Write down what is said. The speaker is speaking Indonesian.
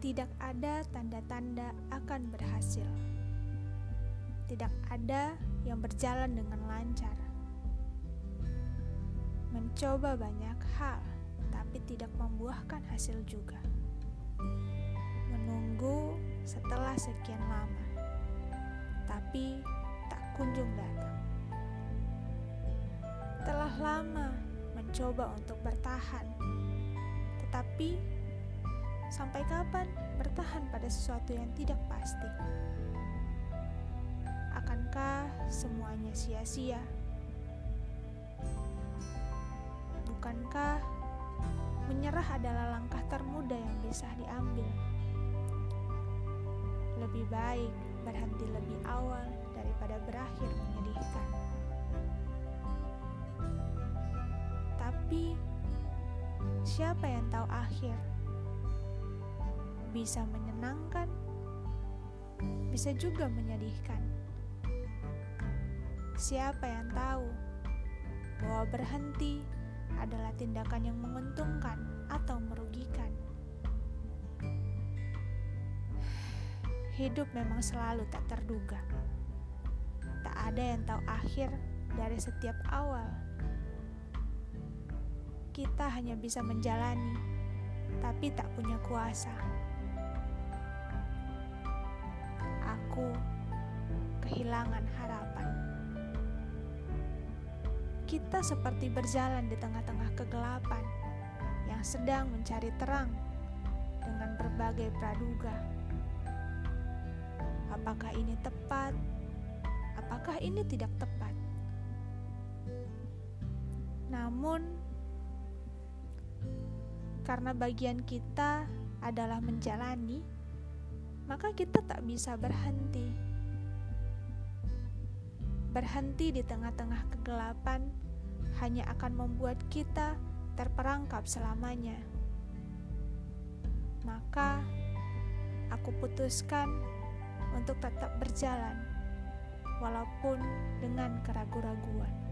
Tidak ada tanda-tanda akan berhasil. Tidak ada yang berjalan dengan lancar. Mencoba banyak hal, tapi tidak membuahkan hasil juga. Menunggu setelah sekian lama, tapi tak kunjung datang. Telah lama mencoba untuk bertahan, tetapi Sampai kapan bertahan pada sesuatu yang tidak pasti? Akankah semuanya sia-sia? Bukankah menyerah adalah langkah termuda yang bisa diambil? Lebih baik berhenti lebih awal daripada berakhir menyedihkan. Siapa yang tahu akhir? bisa menyenangkan, bisa juga menyedihkan. Siapa yang tahu bahwa berhenti adalah tindakan yang menguntungkan atau merugikan? Hidup memang selalu tak terduga. Tak ada yang tahu akhir dari setiap awal. Kita hanya bisa menjalani, tapi tak punya kuasa. aku kehilangan harapan. Kita seperti berjalan di tengah-tengah kegelapan yang sedang mencari terang dengan berbagai praduga. Apakah ini tepat? Apakah ini tidak tepat? Namun, karena bagian kita adalah menjalani maka kita tak bisa berhenti. Berhenti di tengah-tengah kegelapan hanya akan membuat kita terperangkap selamanya. Maka aku putuskan untuk tetap berjalan, walaupun dengan keraguan-raguan.